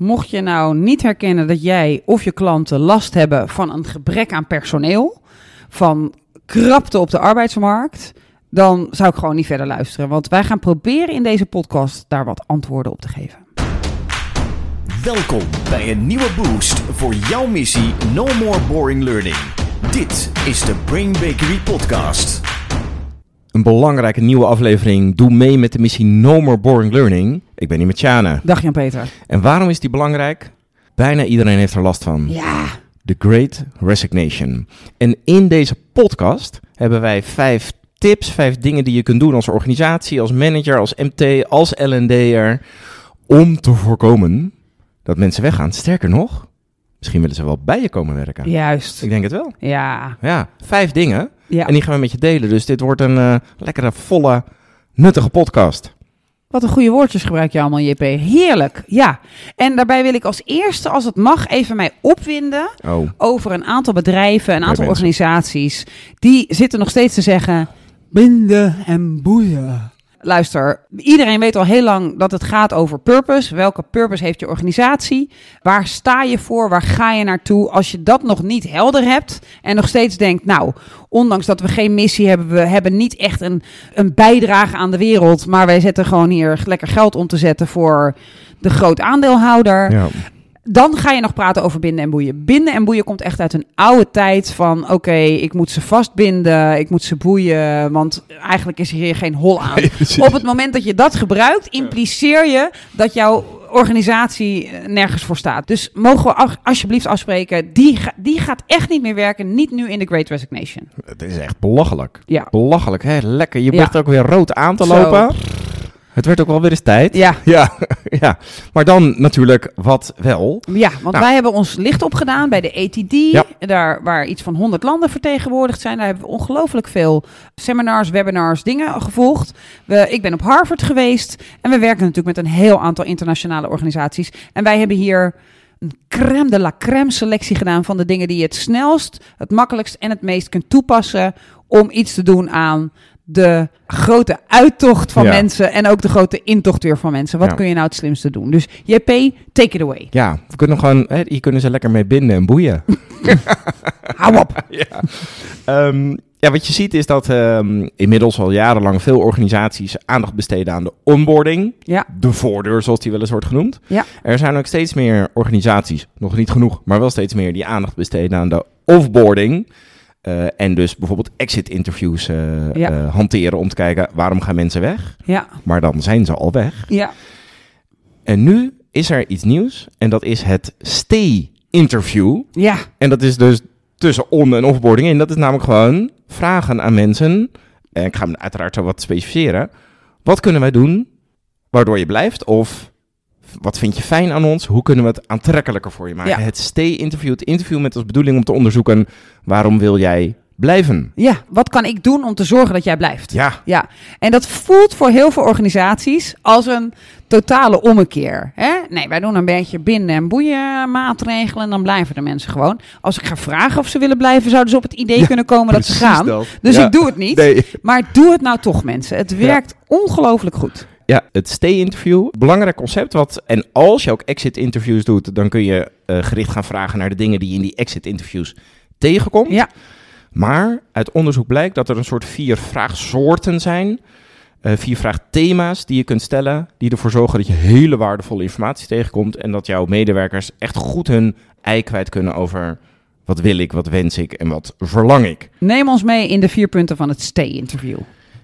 Mocht je nou niet herkennen dat jij of je klanten last hebben van een gebrek aan personeel, van krapte op de arbeidsmarkt, dan zou ik gewoon niet verder luisteren. Want wij gaan proberen in deze podcast daar wat antwoorden op te geven. Welkom bij een nieuwe boost voor jouw missie No More Boring Learning. Dit is de Brain Bakery Podcast. Een belangrijke nieuwe aflevering. Doe mee met de missie No More Boring Learning. Ik ben hier met Sjane. Dag Jan-Peter. En waarom is die belangrijk? Bijna iedereen heeft er last van. Ja, The Great Resignation. En in deze podcast hebben wij vijf tips, vijf dingen die je kunt doen als organisatie, als manager, als MT, als L&D'er, om te voorkomen dat mensen weggaan. Sterker nog, misschien willen ze wel bij je komen werken. juist. Ik denk het wel. Ja, Ja, vijf dingen. Ja. En die gaan we met je delen. Dus dit wordt een eh, lekkere, volle, nuttige podcast. Wat een goede woordjes gebruik je allemaal, JP. Heerlijk, ja. En daarbij wil ik als eerste, als het mag, even mij opwinden Oh, over een aantal bedrijven, een aantal organisaties. Die zitten nog steeds te zeggen, binden en boeien. Luister, iedereen weet al heel lang dat het gaat over purpose. Welke purpose heeft je organisatie? Waar sta je voor? Waar ga je naartoe? Als je dat nog niet helder hebt en nog steeds denkt, nou, ondanks dat we geen missie hebben, we hebben niet echt een, een bijdrage aan de wereld, maar wij zetten gewoon hier lekker geld om te zetten voor de groot aandeelhouder. ja. Dan ga je nog praten over binden en boeien. Binden en boeien komt echt uit een oude tijd van... oké, ik moet ze vastbinden, ik moet ze boeien... want eigenlijk is hier geen hol aan. Op het moment dat je dat gebruikt, impliceer je dat jouw organisatie eh, nergens voor staat. Dus mogen we alsjeblieft afspreken... Die, ga- die gaat echt niet meer werken, niet nu in de Great Resignation. Het is echt belachelijk. Ja. Belachelijk, hè? Lekker. Je Ja. begint ook weer rood aan te Zo. Het werd ook wel weer eens tijd. Ja, Ja, ja. Maar dan natuurlijk wat wel. Ja, want Nou. wij hebben ons licht opgedaan bij de ATD, Ja. daar waar iets van 100 landen vertegenwoordigd zijn. Daar hebben we ongelooflijk veel seminars, webinars, dingen gevolgd. We, ik ben op Harvard geweest en we werken natuurlijk met een heel aantal internationale organisaties. En wij hebben hier een crème de la crème selectie gedaan van de dingen die je het snelst, het makkelijkst en het meest kunt toepassen om iets te doen aan de grote uittocht van Ja. mensen en ook de grote intocht weer van mensen. Wat Ja. kun je nou het slimste doen? Dus JP, take it away. Ja, we kunnen gewoon, hè, hier kunnen ze lekker mee binden en boeien. Hou op. ja. Ehm, ja, wat je ziet is dat ehm, inmiddels al jarenlang veel organisaties aandacht besteden aan de onboarding. Ja. De voordeur, zoals die wel eens wordt genoemd. Ja. Er zijn ook steeds meer organisaties, nog niet genoeg, maar wel steeds meer, die aandacht besteden aan de offboarding. Eh, en dus bijvoorbeeld exit interviews eh, Ja. eh, hanteren om te kijken waarom gaan mensen weg. Ja, Maar dan zijn ze al weg. ja, En nu is er iets nieuws en dat is het stay interview. ja, En dat is dus tussen on- en offboarding in. Dat is namelijk gewoon vragen aan mensen. En ik ga hem uiteraard zo wat specificeren. Wat kunnen wij doen waardoor je blijft? Of wat vind je fijn aan ons? Hoe kunnen we het aantrekkelijker voor je maken? Ja. Het stay-interview. Het interview met als bedoeling om te onderzoeken... waarom wil jij blijven? ja. Wat kan ik doen om te zorgen dat jij blijft? Ja, Ja, en dat voelt voor heel veel organisaties als een totale ommekeer. Hè? Nee, wij doen een beetje binden- en boeien maatregelen en dan blijven de mensen gewoon. Als ik ga vragen of ze willen blijven, zouden ze op het idee kunnen komen dat ze gaan. dat. Dus Ja. ik doe het niet. Nee. Maar doe het nou toch, mensen. Het werkt ongelooflijk goed. Ja, het stay-interview. Belangrijk concept. Wat, en als je ook exit-interviews doet, dan kun je eh, gericht gaan vragen naar de dingen die je in die exit-interviews tegenkomt. Ja. Maar uit onderzoek blijkt dat er een soort vier vraagsoorten zijn. eh, vier vraagthema's die je kunt stellen. Die ervoor zorgen dat je hele waardevolle informatie tegenkomt. En dat jouw medewerkers echt goed hun ei kwijt kunnen over wat wil ik, wat wens ik en wat verlang ik. Neem ons mee in de vier punten van het stay-interview.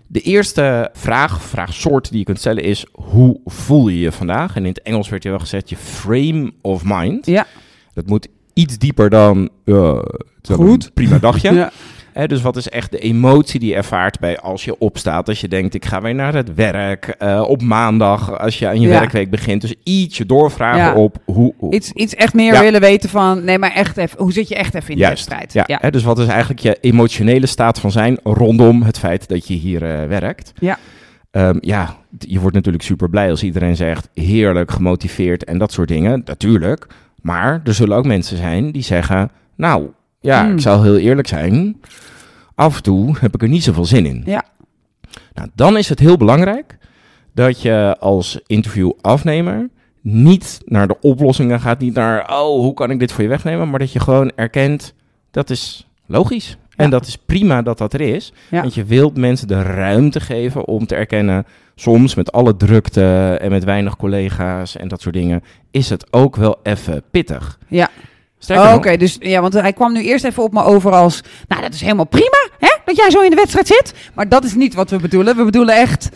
De eerste vraag, vraagsoort die je kunt stellen is: hoe voel je je vandaag? En in het Engels werd je wel gezegd je frame of mind. Ja. Dat moet iets dieper dan wel Goed. een prima dagje. Ja. Hè, dus wat is echt de emotie die je ervaart bij als je opstaat? Als je denkt, ik ga weer naar het werk. eh, op maandag, als je aan je Ja. werkweek begint. Dus ietsje doorvragen Ja. op hoe... hoe- Iets, iets echt meer Ja. willen weten van, nee, maar echt even, hoe zit je echt even in de wedstrijd? Ja, Hè, dus wat is eigenlijk je emotionele staat van zijn rondom het feit dat je hier eh, werkt? Ja. Ehm, ja, je wordt natuurlijk super blij als iedereen zegt heerlijk, gemotiveerd en dat soort dingen. Natuurlijk. Maar er zullen ook mensen zijn die zeggen, nou ja, Hmm. ik zal heel eerlijk zijn. Af en toe heb ik er niet zoveel zin in. Ja. Nou, dan is het heel belangrijk dat je als interviewafnemer niet naar de oplossingen gaat, niet naar, oh, hoe kan ik dit voor je wegnemen, maar dat je gewoon erkent, dat is logisch. En dat is prima dat dat er is. Ja. Want je wilt mensen de ruimte geven om te erkennen, soms met alle drukte en met weinig collega's en dat soort dingen, is het ook wel even pittig. Ja. Oh, Oké, dus ja, want hij kwam nu eerst even op me over als, nou, dat is helemaal prima, hè, dat jij zo in de wedstrijd zit. Maar dat is niet wat we bedoelen. We bedoelen echt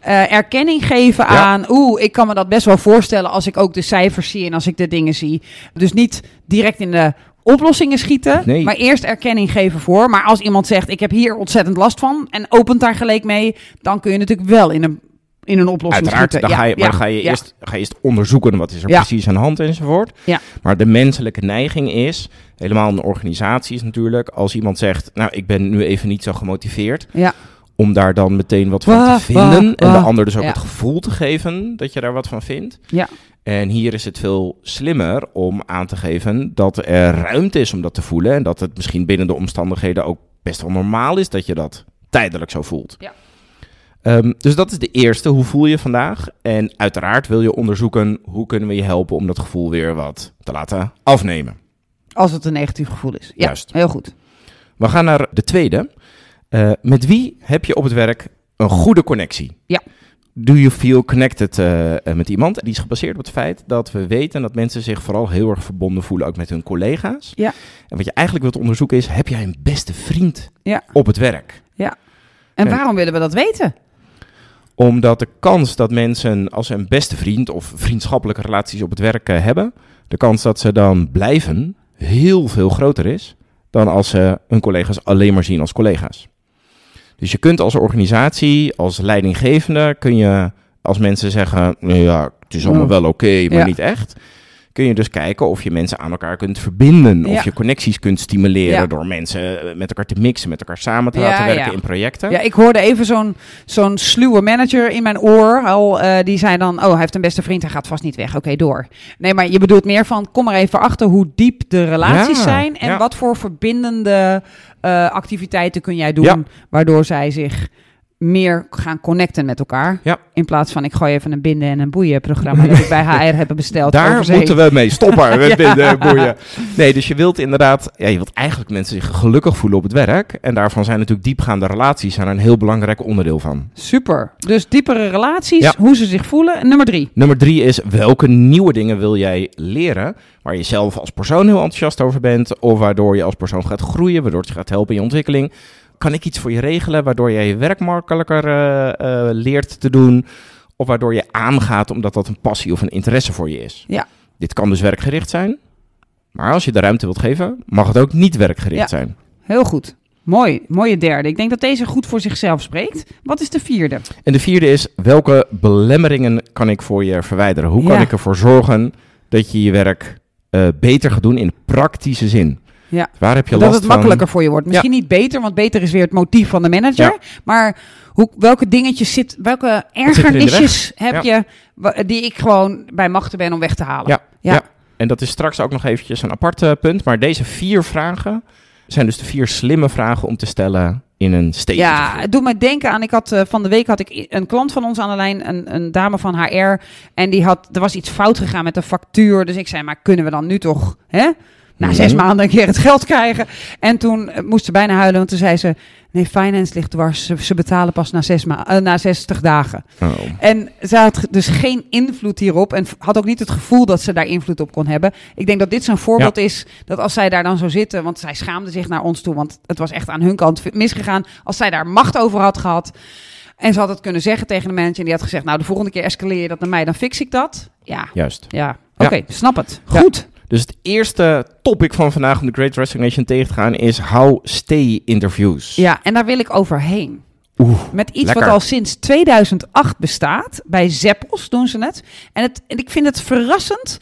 eh, erkenning geven Ja. aan, oeh, ik kan me dat best wel voorstellen als ik ook de cijfers zie en als ik de dingen zie. Dus niet direct in de oplossingen schieten, Nee. maar eerst erkenning geven voor. Maar als iemand zegt, ik heb hier ontzettend last van en opent daar gelijk mee, dan kun je natuurlijk wel in een, in een oplossing Uiteraard, schieten. dan Ja, ga je, maar dan ga je, eerst, ga je eerst onderzoeken wat is er precies aan de hand enzovoort. Ja. Maar de menselijke neiging is, helemaal in organisaties natuurlijk, als iemand zegt, nou ik ben nu even niet zo gemotiveerd, Ja. om daar dan meteen wat van te vinden en de ander dus ook Ja. het gevoel te geven dat je daar wat van vindt. Ja. En hier is het veel slimmer om aan te geven dat er ruimte is om dat te voelen en dat het misschien binnen de omstandigheden ook best wel normaal is dat je dat tijdelijk zo voelt. Ja. Ehm, dus dat is de eerste. Hoe voel je vandaag? En uiteraard wil je onderzoeken hoe kunnen we je helpen om dat gevoel weer wat te laten afnemen. Als het een negatief gevoel is. Ja, Juist. heel goed. We gaan naar de tweede. Eh, met wie heb je op het werk een goede connectie? Ja. Do you feel connected eh, eh, met iemand? Die is gebaseerd op het feit dat we weten dat mensen zich vooral heel erg verbonden voelen, ook met hun collega's. Ja. En wat je eigenlijk wilt onderzoeken is, heb jij een beste vriend Ja. op het werk? En Ja. waarom willen we dat weten? Omdat de kans dat mensen, als ze een beste vriend of vriendschappelijke relaties op het werk eh, hebben, de kans dat ze dan blijven heel veel groter is dan als ze hun collega's alleen maar zien als collega's. Dus je kunt als organisatie, als leidinggevende, kun je als mensen zeggen, nou ja, het is allemaal wel oké, maar Ja. niet echt. Kun je dus kijken of je mensen aan elkaar kunt verbinden. Ja. Of je connecties kunt stimuleren Ja. door mensen eh, met elkaar te mixen, met elkaar samen te Ja, laten werken in projecten. Ja, ik hoorde even zo'n zo'n sluwe manager in mijn oor. Al, eh, die zei dan, oh, hij heeft een beste vriend, hij gaat vast niet weg. Oké, door. Nee, maar je bedoelt meer van, kom er even achter hoe diep de relaties zijn. En wat voor verbindende eh, activiteiten kun jij doen, waardoor zij zich meer gaan connecten met elkaar. Ja. In plaats van, ik gooi even een binden en een boeien programma dat ik bij HR heb besteld. Daar moeten we mee stoppen met Ja. binden, boeien. Nee, dus je wilt inderdaad, ja, je wilt eigenlijk mensen zich gelukkig voelen op het werk. En daarvan zijn natuurlijk diepgaande relaties zijn er een heel belangrijk onderdeel van. Super. Dus diepere relaties, Ja. hoe ze zich voelen. En nummer drie. Nummer drie is welke nieuwe dingen wil jij leren waar je zelf als persoon heel enthousiast over bent of waardoor je als persoon gaat groeien, waardoor het je gaat helpen in je ontwikkeling. Kan ik iets voor je regelen waardoor jij je werk makkelijker eh, eh, leert te doen of waardoor je aangaat omdat dat een passie of een interesse voor je is? Ja. Dit kan dus werkgericht zijn, maar als je de ruimte wilt geven, mag het ook niet werkgericht Ja. zijn. Heel goed. Mooi, mooie derde. Ik denk dat deze goed voor zichzelf spreekt. Wat is de vierde? En de vierde is, welke belemmeringen kan ik voor je verwijderen? Hoe kan Ja. ik ervoor zorgen dat je je werk eh, beter gaat doen in praktische zin? Ja. Waar heb je dat last het makkelijker voor je wordt. Misschien niet beter, want beter is weer het motief van de manager. Ja. Maar hoe, welke dingetjes zit, welke zit er ergernisjes heb Ja. je die ik gewoon bij machten ben om weg te halen? Ja. En dat is straks ook nog eventjes een apart eh, punt. Maar deze vier vragen zijn dus de vier slimme vragen om te stellen in een stage. Ja, het doet mij denken aan. Ik had eh, van de week had ik een klant van ons aan de lijn, een, een dame van HR. En die had, er was iets fout gegaan met de factuur. Dus ik zei, maar kunnen we dan nu toch, hè? Na Mhm. zes maanden een keer het geld krijgen. En toen eh, moest ze bijna huilen, want toen zei ze: Nee, finance ligt dwars. Ze, ze betalen pas na, zes ma eh, na 60 dagen. Oh. En ze had dus geen invloed hierop. En had ook niet het gevoel dat ze daar invloed op kon hebben. Ik denk dat dit zo'n voorbeeld is. Dat als zij daar dan zo zitten. Want zij schaamde zich naar ons toe. Want het was echt aan hun kant misgegaan. Als zij daar macht over had gehad. En ze had het kunnen zeggen tegen de manager. En die had gezegd: Nou, de volgende keer escaleer je dat naar mij. Dan fix ik dat. Ja, Juist. ja. Ja. Oké, snap het. Ja. Dus het eerste topic van vandaag om de Great Resignation tegen te gaan is how stay interviews. Ja, en daar wil ik overheen. Oeh, Met iets Lekker. wat al sinds 2008 bestaat. Bij Zeppels doen ze het. En, het. en ik vind het verrassend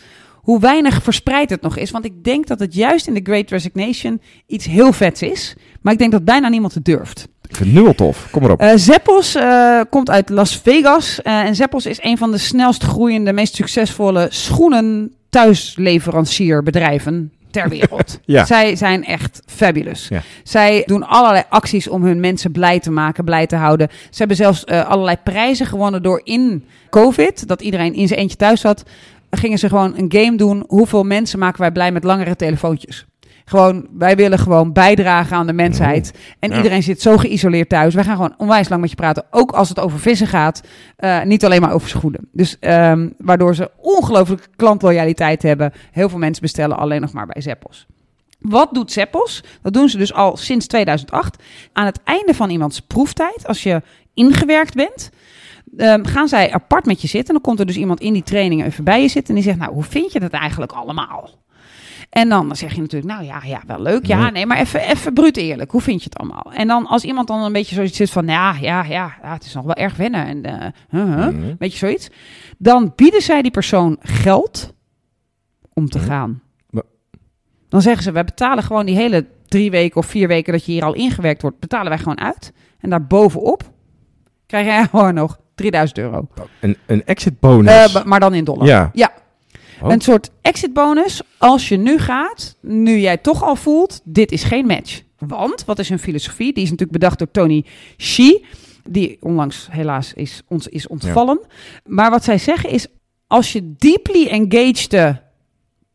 hoe weinig verspreid het nog is. Want ik denk dat het juist in de Great Resignation iets heel vets is. Maar ik denk dat bijna niemand het durft. ik vind het nu al tof. Kom erop. Eh Zeppels eh, komt uit Las Vegas. eh, en Zeppels is een van de snelst groeiende, meest succesvolle schoenen thuisleverancierbedrijven ter wereld. Ja. Zij zijn echt fabulous. Ja. Zij doen allerlei acties om hun mensen blij te maken, blij te houden. Ze hebben zelfs allerlei prijzen gewonnen door in COVID, dat iedereen in zijn eentje thuis zat, gingen ze gewoon een game doen. Hoeveel mensen maken wij blij met langere telefoontjes? Gewoon, wij willen gewoon bijdragen aan de mensheid. En Ja. iedereen zit zo geïsoleerd thuis. Wij gaan gewoon onwijs lang met je praten. Ook als het over vissen gaat. Eh, niet alleen maar over schoenen. Dus ehm, waardoor ze ongelooflijke klantloyaliteit hebben. Heel veel mensen bestellen alleen nog maar bij Zeppos. Wat doet Zeppos? Dat doen ze dus al sinds 2008. Aan het einde van iemands proeftijd, als je ingewerkt bent, ehm, gaan zij apart met je zitten. Dan komt er dus iemand in die training even bij je zitten en die zegt, nou, hoe vind je het eigenlijk allemaal? En dan zeg je natuurlijk, nou ja, ja wel leuk. Ja, nee, maar even, even bruut eerlijk. Hoe vind je het allemaal? En dan als iemand dan een beetje zoiets zit van, ja, ja, ja, ja het is nog wel erg wennen. En eh, huh, huh, Mhm. weet je zoiets? Dan bieden zij die persoon geld om te Mhm. gaan. Dan zeggen ze, wij betalen gewoon die hele drie weken of vier weken dat je hier al ingewerkt wordt, betalen wij gewoon uit. En daarbovenop krijg jij gewoon nog 3000 euro. Een, een exit bonus. Eh, maar dan in dollar. ja. Ja. Oh. Een soort exit bonus als je nu gaat, nu jij toch al voelt, dit is geen match. Want, wat is hun filosofie? Die is natuurlijk bedacht door Tony Shi, die onlangs helaas is, ons is ontvallen. Maar wat zij zeggen is, als je deeply engaged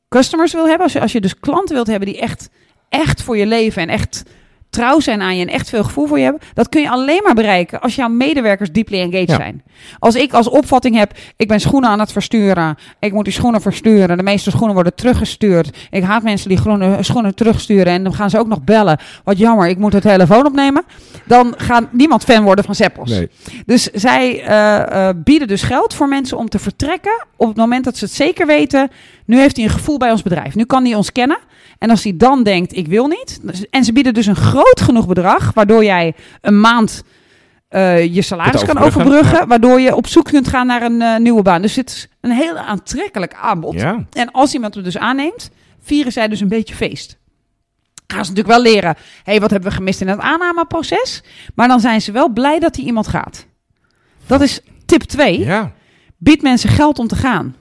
customers wil hebben, als je, als je dus klanten wilt hebben die echt, echt voor je leven en echt trouw zijn aan je en echt veel gevoel voor je hebben, dat kun je alleen maar bereiken als jouw medewerkers deeply engaged Ja. zijn. Als ik als opvatting heb, ik ben schoenen aan het versturen, ik moet die schoenen versturen, de meeste schoenen worden teruggestuurd, ik haat mensen die groene schoenen terugsturen en dan gaan ze ook nog bellen, wat jammer, ik moet de telefoon opnemen, dan gaat niemand fan worden van. Nee. Dus zij eh, eh, bieden dus geld voor mensen om te vertrekken op het moment dat ze het zeker weten. Nu heeft hij een gevoel bij ons bedrijf. Nu kan hij ons kennen. En als hij dan denkt, ik wil niet. dus- En ze bieden dus een groot genoeg bedrag, waardoor jij een maand eh, je salaris kan overbruggen. Waardoor je op zoek kunt gaan naar een eh, nieuwe baan. Dus het is een heel aantrekkelijk aanbod. Ja. En als iemand het dus aanneemt, vieren zij dus een beetje feest. Gaan ze natuurlijk wel leren, hey, wat hebben we gemist in het aannameproces? Maar dan zijn ze wel blij dat die iemand gaat. Dat is tip 2. Ja. Bied mensen geld om te gaan.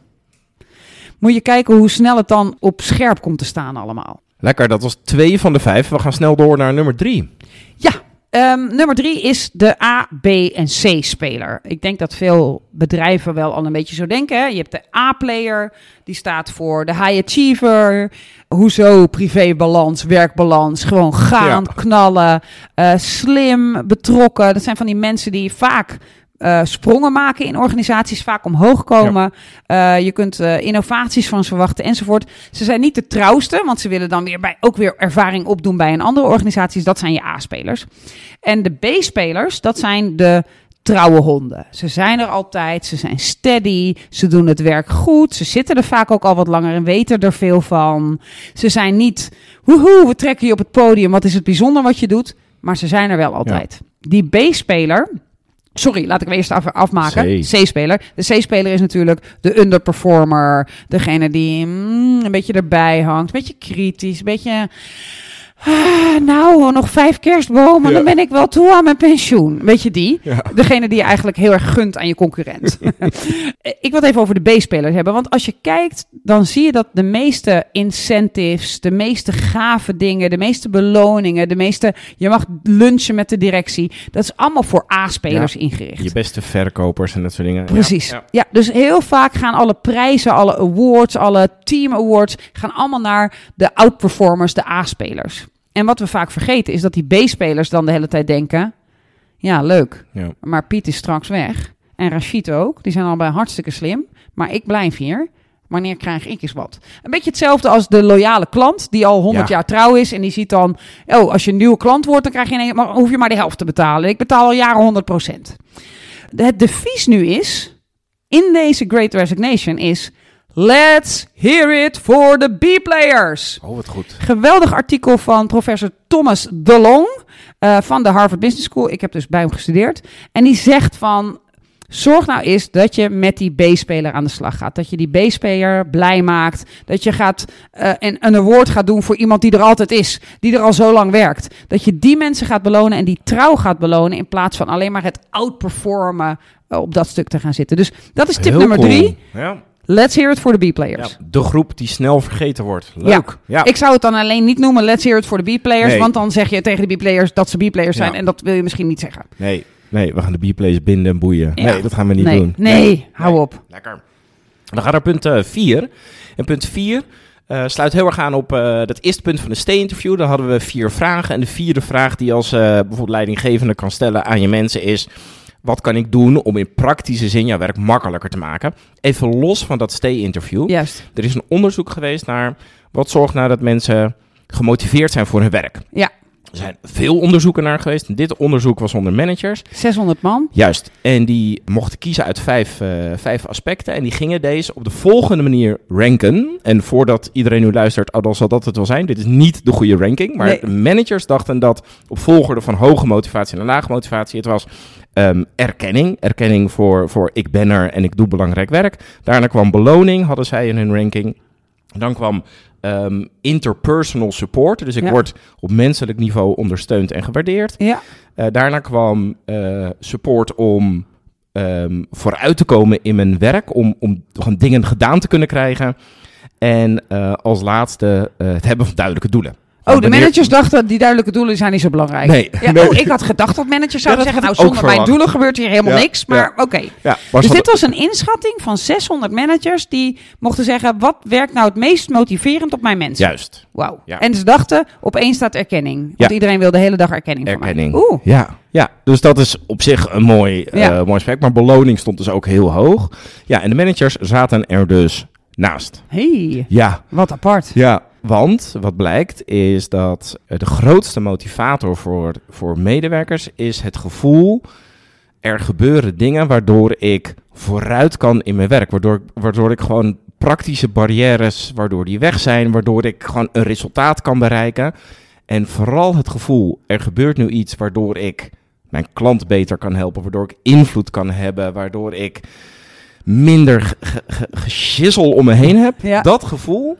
Moet je kijken hoe snel het dan op scherp komt te staan allemaal. Lekker, dat was twee van de vijf. We gaan snel door naar nummer drie. Ja, ehm, nummer drie is de A, B en C speler. Ik denk dat veel bedrijven wel al een beetje zo denken. Hè? Je hebt de A-player, die staat voor de high achiever. Hoezo privébalans, werkbalans, gewoon gaan, Ja. knallen, eh, slim, betrokken. Dat zijn van die mensen die vaak eh, sprongen maken in organisaties, vaak omhoog komen. Eh, je kunt eh, innovaties van ze verwachten enzovoort. Ze zijn niet de trouwste, want ze willen dan weer bij, ook weer ervaring opdoen bij een andere organisatie. Dat zijn je A-spelers. En de B-spelers, dat zijn de trouwe honden. Ze zijn er altijd, ze zijn steady, ze doen het werk goed, ze zitten er vaak ook al wat langer en weten er veel van. Ze zijn niet, woehoe, we trekken je op het podium, wat is het bijzonder wat je doet, maar ze zijn er wel altijd. Die B-speler, sorry, laat ik hem eerst af, afmaken. C-speler. De C-speler is natuurlijk de underperformer, degene die mm, een beetje erbij hangt, een beetje kritisch, een beetje... Ah, nou, nog vijf kerstbomen, Ja. dan ben ik wel toe aan mijn pensioen. Weet je die? Ja. Degene die je eigenlijk heel erg gunt aan je concurrent. ik wil het even over de B-spelers hebben. Want als je kijkt, dan zie je dat de meeste incentives, de meeste gave dingen, de meeste beloningen, de meeste... Je mag lunchen met de directie. Dat is allemaal voor A-spelers ingericht. Je beste verkopers en dat soort dingen. Precies. Ja. Ja. dus heel vaak gaan alle prijzen, alle awards, alle team awards, gaan allemaal naar de outperformers, de A-spelers. En wat we vaak vergeten is dat die B-spelers dan de hele tijd denken, ja leuk, Ja. maar Piet is straks weg. En Rashid ook, die zijn allebei hartstikke slim, maar ik blijf hier. Wanneer krijg ik eens wat? Een beetje hetzelfde als de loyale klant die al 100 Ja. jaar trouw is. En die ziet dan, oh, als je een nieuwe klant wordt, dan krijg je ineens- maar hoef je maar de helft te betalen. Ik betaal al jaren 100% Het devies nu is, in deze Great Resignation, is... Let's hear it for the B-players. Oh, wat goed. Geweldig artikel van professor Thomas DeLong eh, van de Harvard Business School. Ik heb dus bij hem gestudeerd. En die zegt van... Zorg nou eens dat je met die B-speler aan de slag gaat. Dat je die B-speler blij maakt. Dat je gaat, eh, een, een award gaat doen voor iemand die er altijd is. Die er al zo lang werkt. Dat je die mensen gaat belonen en die trouw gaat belonen. In plaats van alleen maar het outperformen eh, op dat stuk te gaan zitten. Dus dat is tip Heel nummer cool. drie. Ja. Let's hear it for the Ja, B-players. de groep die snel vergeten wordt. Leuk. Ja. Ik zou het dan alleen niet noemen let's hear it for the B-players. Nee. Want dan zeg je tegen de B-players dat ze B-players zijn. Ja. En dat wil je misschien niet zeggen. Nee, nee, we gaan de B-plays binden en boeien. Ja. Nee, dat gaan we niet nee, doen. Nee, hou op. Lekker. We gaan naar punt 4. en punt 4 uh, sluit heel erg aan op uh, dat eerste punt van de stay-interview. Daar hadden we vier vragen. En de vierde vraag die je als bijvoorbeeld leidinggevende kan stellen aan je mensen is... Wat kan ik doen om in praktische zin jouw werk makkelijker te maken? Even los van dat stay-interview. Juist. Er is een onderzoek geweest naar wat zorgt nou dat mensen gemotiveerd zijn voor hun werk. Ja. Er zijn veel onderzoeken naar geweest. dit onderzoek was onder managers. 600 man. Juist. En die mochten kiezen uit vijf, uh, vijf aspecten. En die gingen deze op de volgende manier ranken. En voordat iedereen nu luistert, oh, dan zal dat het wel zijn. Dit is niet de goede ranking. Maar Nee. de managers dachten dat op volgorde van hoge motivatie naar lage motivatie. Het was ehm, erkenning. Erkenning voor, voor ik ben er en ik doe belangrijk werk. Daarna kwam beloning, hadden zij in hun ranking. Dan kwam ehm, interpersonal support. Dus ik Ja. word op menselijk niveau ondersteund en gewaardeerd. Ja. Eh, daarna kwam eh, support om ehm, vooruit te komen in mijn werk, om, om gewoon dingen gedaan te kunnen krijgen. En eh, als laatste het hebben van duidelijke doelen. Oh, de Wanneer- managers dachten die duidelijke doelen zijn niet zo belangrijk. Nee, Ja, nee. Oh, ik had gedacht dat managers zouden Ja, dat zeggen, nou zonder mijn doelen gebeurt hier helemaal Ja, niks. Maar oké. Ja, was Dus dit was een inschatting van 600 managers die mochten zeggen, wat werkt nou het meest motiverend op mijn mensen? Juist, Wauw. Ja. En ze dachten, opeens staat erkenning. Want iedereen wil de hele dag erkenning, erkenning. van mij. Oeh. Ja, ja, dus dat is op zich een mooi, Ja. mooi aspect. Maar beloning stond dus ook heel hoog. Ja, en de managers zaten er dus naast. hey, Ja, wat apart. Ja, want wat blijkt is dat eh, de grootste motivator voor, voor medewerkers is het gevoel er gebeuren dingen waardoor ik vooruit kan in mijn werk. Waardoor, ik- waardoor ik gewoon praktische barrières, waardoor die weg zijn, waardoor ik gewoon een resultaat kan bereiken. En vooral het gevoel, er gebeurt nu iets waardoor ik mijn klant beter kan helpen, waardoor ik invloed kan hebben, waardoor ik minder ge- ge- ge- geschissel om me heen heb. Ja. Dat gevoel,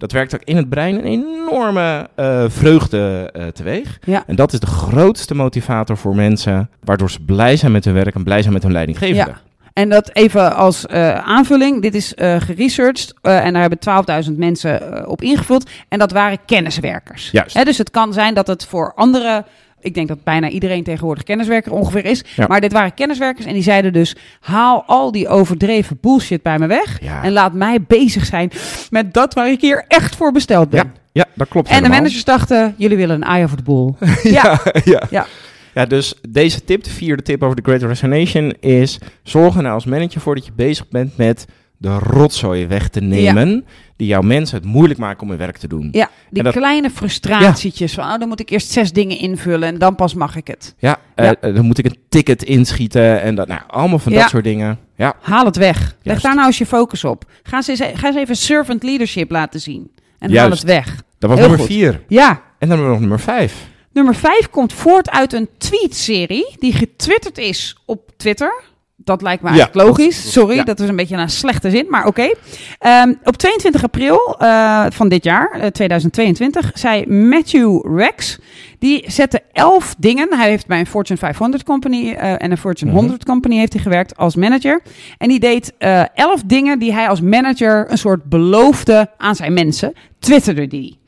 dat werkt ook in het brein een enorme eh, vreugde eh, teweeg. Ja. En dat is de grootste motivator voor mensen, waardoor ze blij zijn met hun werk en blij zijn met hun leidinggevende. Ja. En dat even als eh, aanvulling. Dit is eh geresearched en daar hebben 12.000 mensen op ingevuld. En dat waren kenniswerkers. Juist. Hè, dus het kan zijn dat het voor andere... Ik denk dat bijna iedereen tegenwoordig kenniswerker ongeveer is. Ja. Maar dit waren kenniswerkers en die zeiden dus... haal al die overdreven bullshit bij me weg... Ja. en laat mij bezig zijn met dat waar ik hier echt voor besteld ben. Ja, ja, dat klopt En de managers dachten, jullie willen een eye over de boel. ja, ja. Ja. Ja, dus deze tip, de vierde tip over de Great Resignation, is zorg er nou als manager voor dat je bezig bent met de rotzooi weg te nemen, die jouw mensen het moeilijk maken om hun werk te doen. Ja, die dat- kleine frustratietjes van, oh, dan moet ik eerst zes dingen invullen en dan pas mag ik het. Ja, eh, Ja. eh, dan moet ik een ticket inschieten en dat, nou, allemaal van Ja. dat soort dingen. Ja, Haal het weg. Leg daar nou eens je focus op. Ga eens, eens- ga eens even servant leadership laten zien. En haal het weg. dat was Heel nummer goed. vier. Ja. En dan hebben we nog nummer vijf. Nummer vijf komt voort uit een tweetserie die getwitterd is op Twitter. Dat lijkt me Ja, eigenlijk logisch. dat- Sorry, ja. dat was een beetje een slechte zin, maar oké. Ehm, op 22 april eh, van dit jaar, eh, 2022, zei Matthew Rex, die zette elf dingen. Hij heeft bij een Fortune 500 company eh, en een Fortune Mhm. 100 company heeft hij gewerkt als manager. En die deed eh, elf dingen die hij als manager een soort beloofde aan zijn mensen. Twitterde die.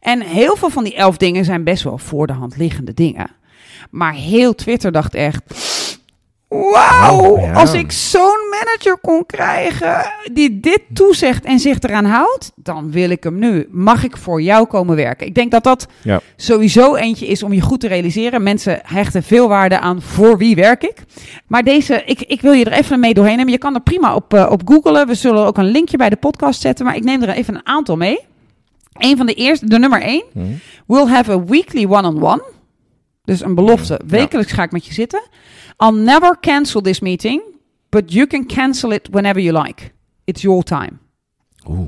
En heel veel van die elf dingen zijn best wel voor de hand liggende dingen. Maar heel Twitter dacht echt. Wauw, ja. als ik zo'n manager kon krijgen die dit toezegt en zich eraan houdt, dan wil ik hem nu. Mag ik voor jou komen werken? Ik denk dat dat Ja. sowieso eentje is om je goed te realiseren. Mensen hechten veel waarde aan voor wie werk ik. Maar deze, ik, ik wil je er even mee doorheen nemen. Je kan er prima op, eh, op googlen. We zullen ook een linkje bij de podcast zetten, maar ik neem er even een aantal mee. Een van de eerste, de nummer één. Hm. We'll have a weekly one-on-one. Dus een belofte. Wekelijks ga ik met je zitten. I'll never cancel this meeting, but you can cancel it whenever you like. It's your time. Oeh.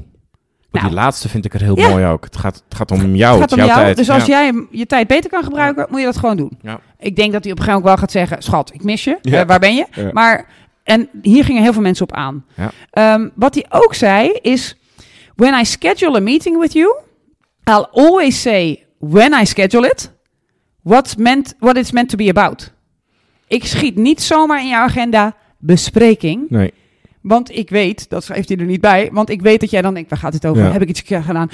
Maar Nou. die laatste vind ik er heel Ja. mooi ook. Het gaat, het gaat om jou, het gaat om jouw jou. tijd. Dus als Ja. jij je tijd beter kan gebruiken, moet je dat gewoon doen. Ja. Ik denk dat hij op een gegeven moment wel gaat zeggen: Schat, ik mis je. Eh, waar ben je? Maar, en hier gingen heel veel mensen op aan. Ja. Ehm, wat hij ook zei is: When I schedule a meeting with you, I'll always say when I schedule it, what's meant, what it's meant to be about. Ik schiet niet zomaar in jouw agenda bespreking. Nee. Want ik weet, dat schrijft hij er niet bij, want ik weet dat jij dan denkt, waar gaat het over? Ja. Heb ik iets gedaan?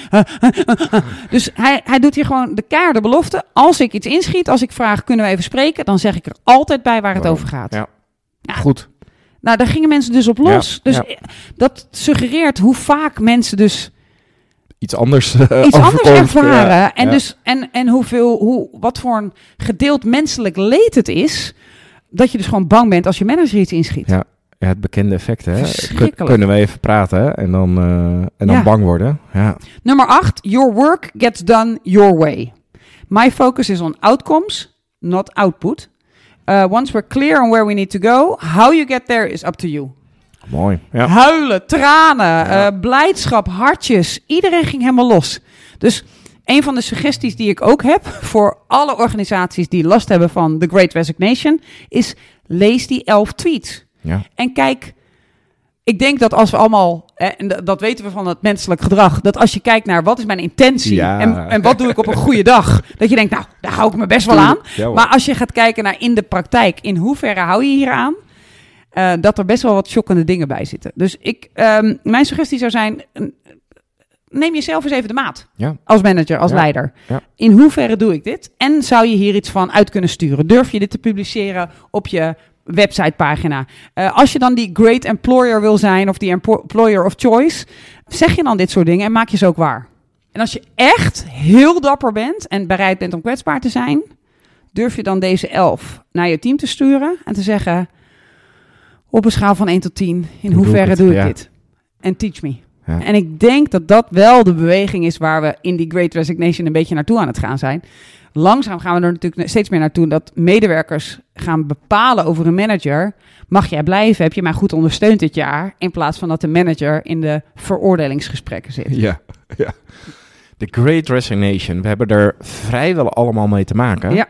dus hij, hij doet hier gewoon de keiharde belofte. Als ik iets inschiet, als ik vraag, kunnen we even spreken? Dan zeg ik er altijd bij waar het Wow. over gaat. Ja. Ja. Goed. Nou, daar gingen mensen dus op los. Ja, dus eh, dat suggereert hoe vaak mensen dus Iets anders, eh, iets anders ervaren. Ja, En, ja. Dus, en, en hoeveel, hoe, wat voor een gedeeld menselijk leed het is. Dat je dus gewoon bang bent als je manager iets inschiet. Ja. Ja, het bekende effect, hè? Kunnen we even praten en dan, eh, en dan Ja. bang worden. Ja. Nummer 8. Your work gets done your way. My focus is on outcomes, not output. Uh, once we're clear on where we need to go, how you get there is up to you. Mooi. Ja. Huilen, tranen, Ja. eh, blijdschap, hartjes. Iedereen ging helemaal los. Dus een van de suggesties die ik ook heb voor alle organisaties die last hebben van The Great Resignation, is lees die elf tweets. Ja. En kijk, ik denk dat als we allemaal, en dat- weten we van het menselijk gedrag, dat als je kijkt naar wat is mijn intentie Ja. en, en wat doe ik op een goede dag, dat je denkt, nou, daar hou ik me best wel aan. Ja. Maar als je gaat kijken naar in de praktijk, in hoeverre hou je hier aan, eh, dat er best wel wat shockende dingen bij zitten. Dus ik, ehm, mijn suggestie zou zijn, neem jezelf eens even de maat. Ja. Als manager, als Ja. leider. Ja. In hoeverre doe ik dit? En zou je hier iets van uit kunnen sturen? Durf je dit te publiceren op je websitepagina? Eh, als je dan die great employer wil zijn of die employer of choice, zeg je dan dit soort dingen en maak je ze ook waar. En als je echt heel dapper bent en bereid bent om kwetsbaar te zijn, durf je dan deze elf naar je team te sturen en te zeggen op een schaal van 1 tot 10, in Hoe doe ik hoeverre doe ik Ja. dit? En teach me. Ja. En ik denk dat dat wel de beweging is waar we in die Great Resignation een beetje naartoe aan het gaan zijn. Langzaam gaan we er natuurlijk steeds meer naartoe dat medewerkers gaan bepalen over een manager. Mag jij blijven? Heb je mij goed ondersteund dit jaar? In plaats van dat de manager in de veroordelingsgesprekken zit. Ja, ja. De Great Resignation. We hebben er vrijwel allemaal mee te maken. Ja.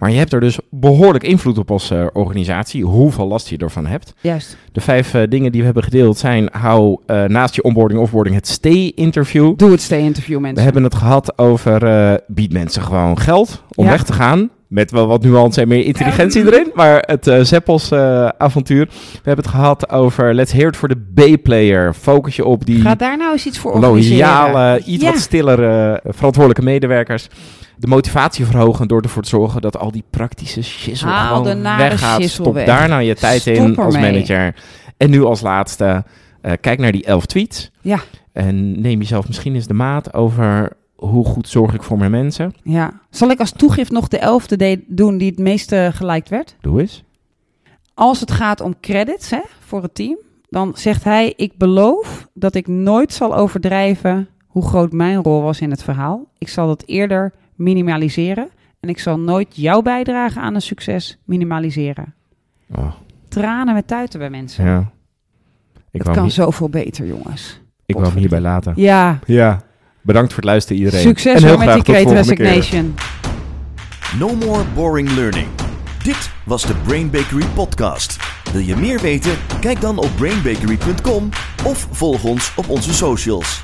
Maar je hebt er dus behoorlijk invloed op als eh, organisatie, hoeveel last je ervan hebt. Juist. De vijf eh, dingen die we hebben gedeeld zijn, hou eh, naast je onboarding offboarding het stay-interview. Doe het stay interview We mensen. hebben het gehad over bied mensen gewoon geld om Ja. weg te gaan. Met wel wat nuance en meer intelligentie erin. Maar het Zeppels eh, avontuur. We hebben het gehad over let's hear it for the B-player. Focus je op die Ga daar nou eens iets voor organiseren. loyale, iets Ja. wat stillere, verantwoordelijke medewerkers. De motivatie verhogen door ervoor te zorgen dat al die praktische shizzle Haal de gewoon weggaat. Stop weg. daar nou je tijd Stop in als manager. En nu als laatste, eh, kijk naar die elf tweets. Ja. En neem jezelf misschien eens de maat over hoe goed zorg ik voor mijn mensen. Ja. Zal ik als toegift nog de elfde de- doen die het meeste geliked werd? Doe eens. Als het gaat om credits hè, voor het team, dan zegt hij: Ik beloof dat ik nooit zal overdrijven hoe groot mijn rol was in het verhaal. Ik zal dat eerder minimaliseren en ik zal nooit jouw bijdrage aan een succes minimaliseren. Oh, Tranen met tuiten bij mensen. ja. Ik het kan zoveel beter, jongens. ik wou hem hierbij laten. Ja, Ja. Bedankt voor het luisteren iedereen. succes en heel met graag die keer. Resignation. No more boring learning. Dit was de Brain Bakery podcast. Wil je meer weten? Kijk dan op brainbakery.com of volg ons op onze socials.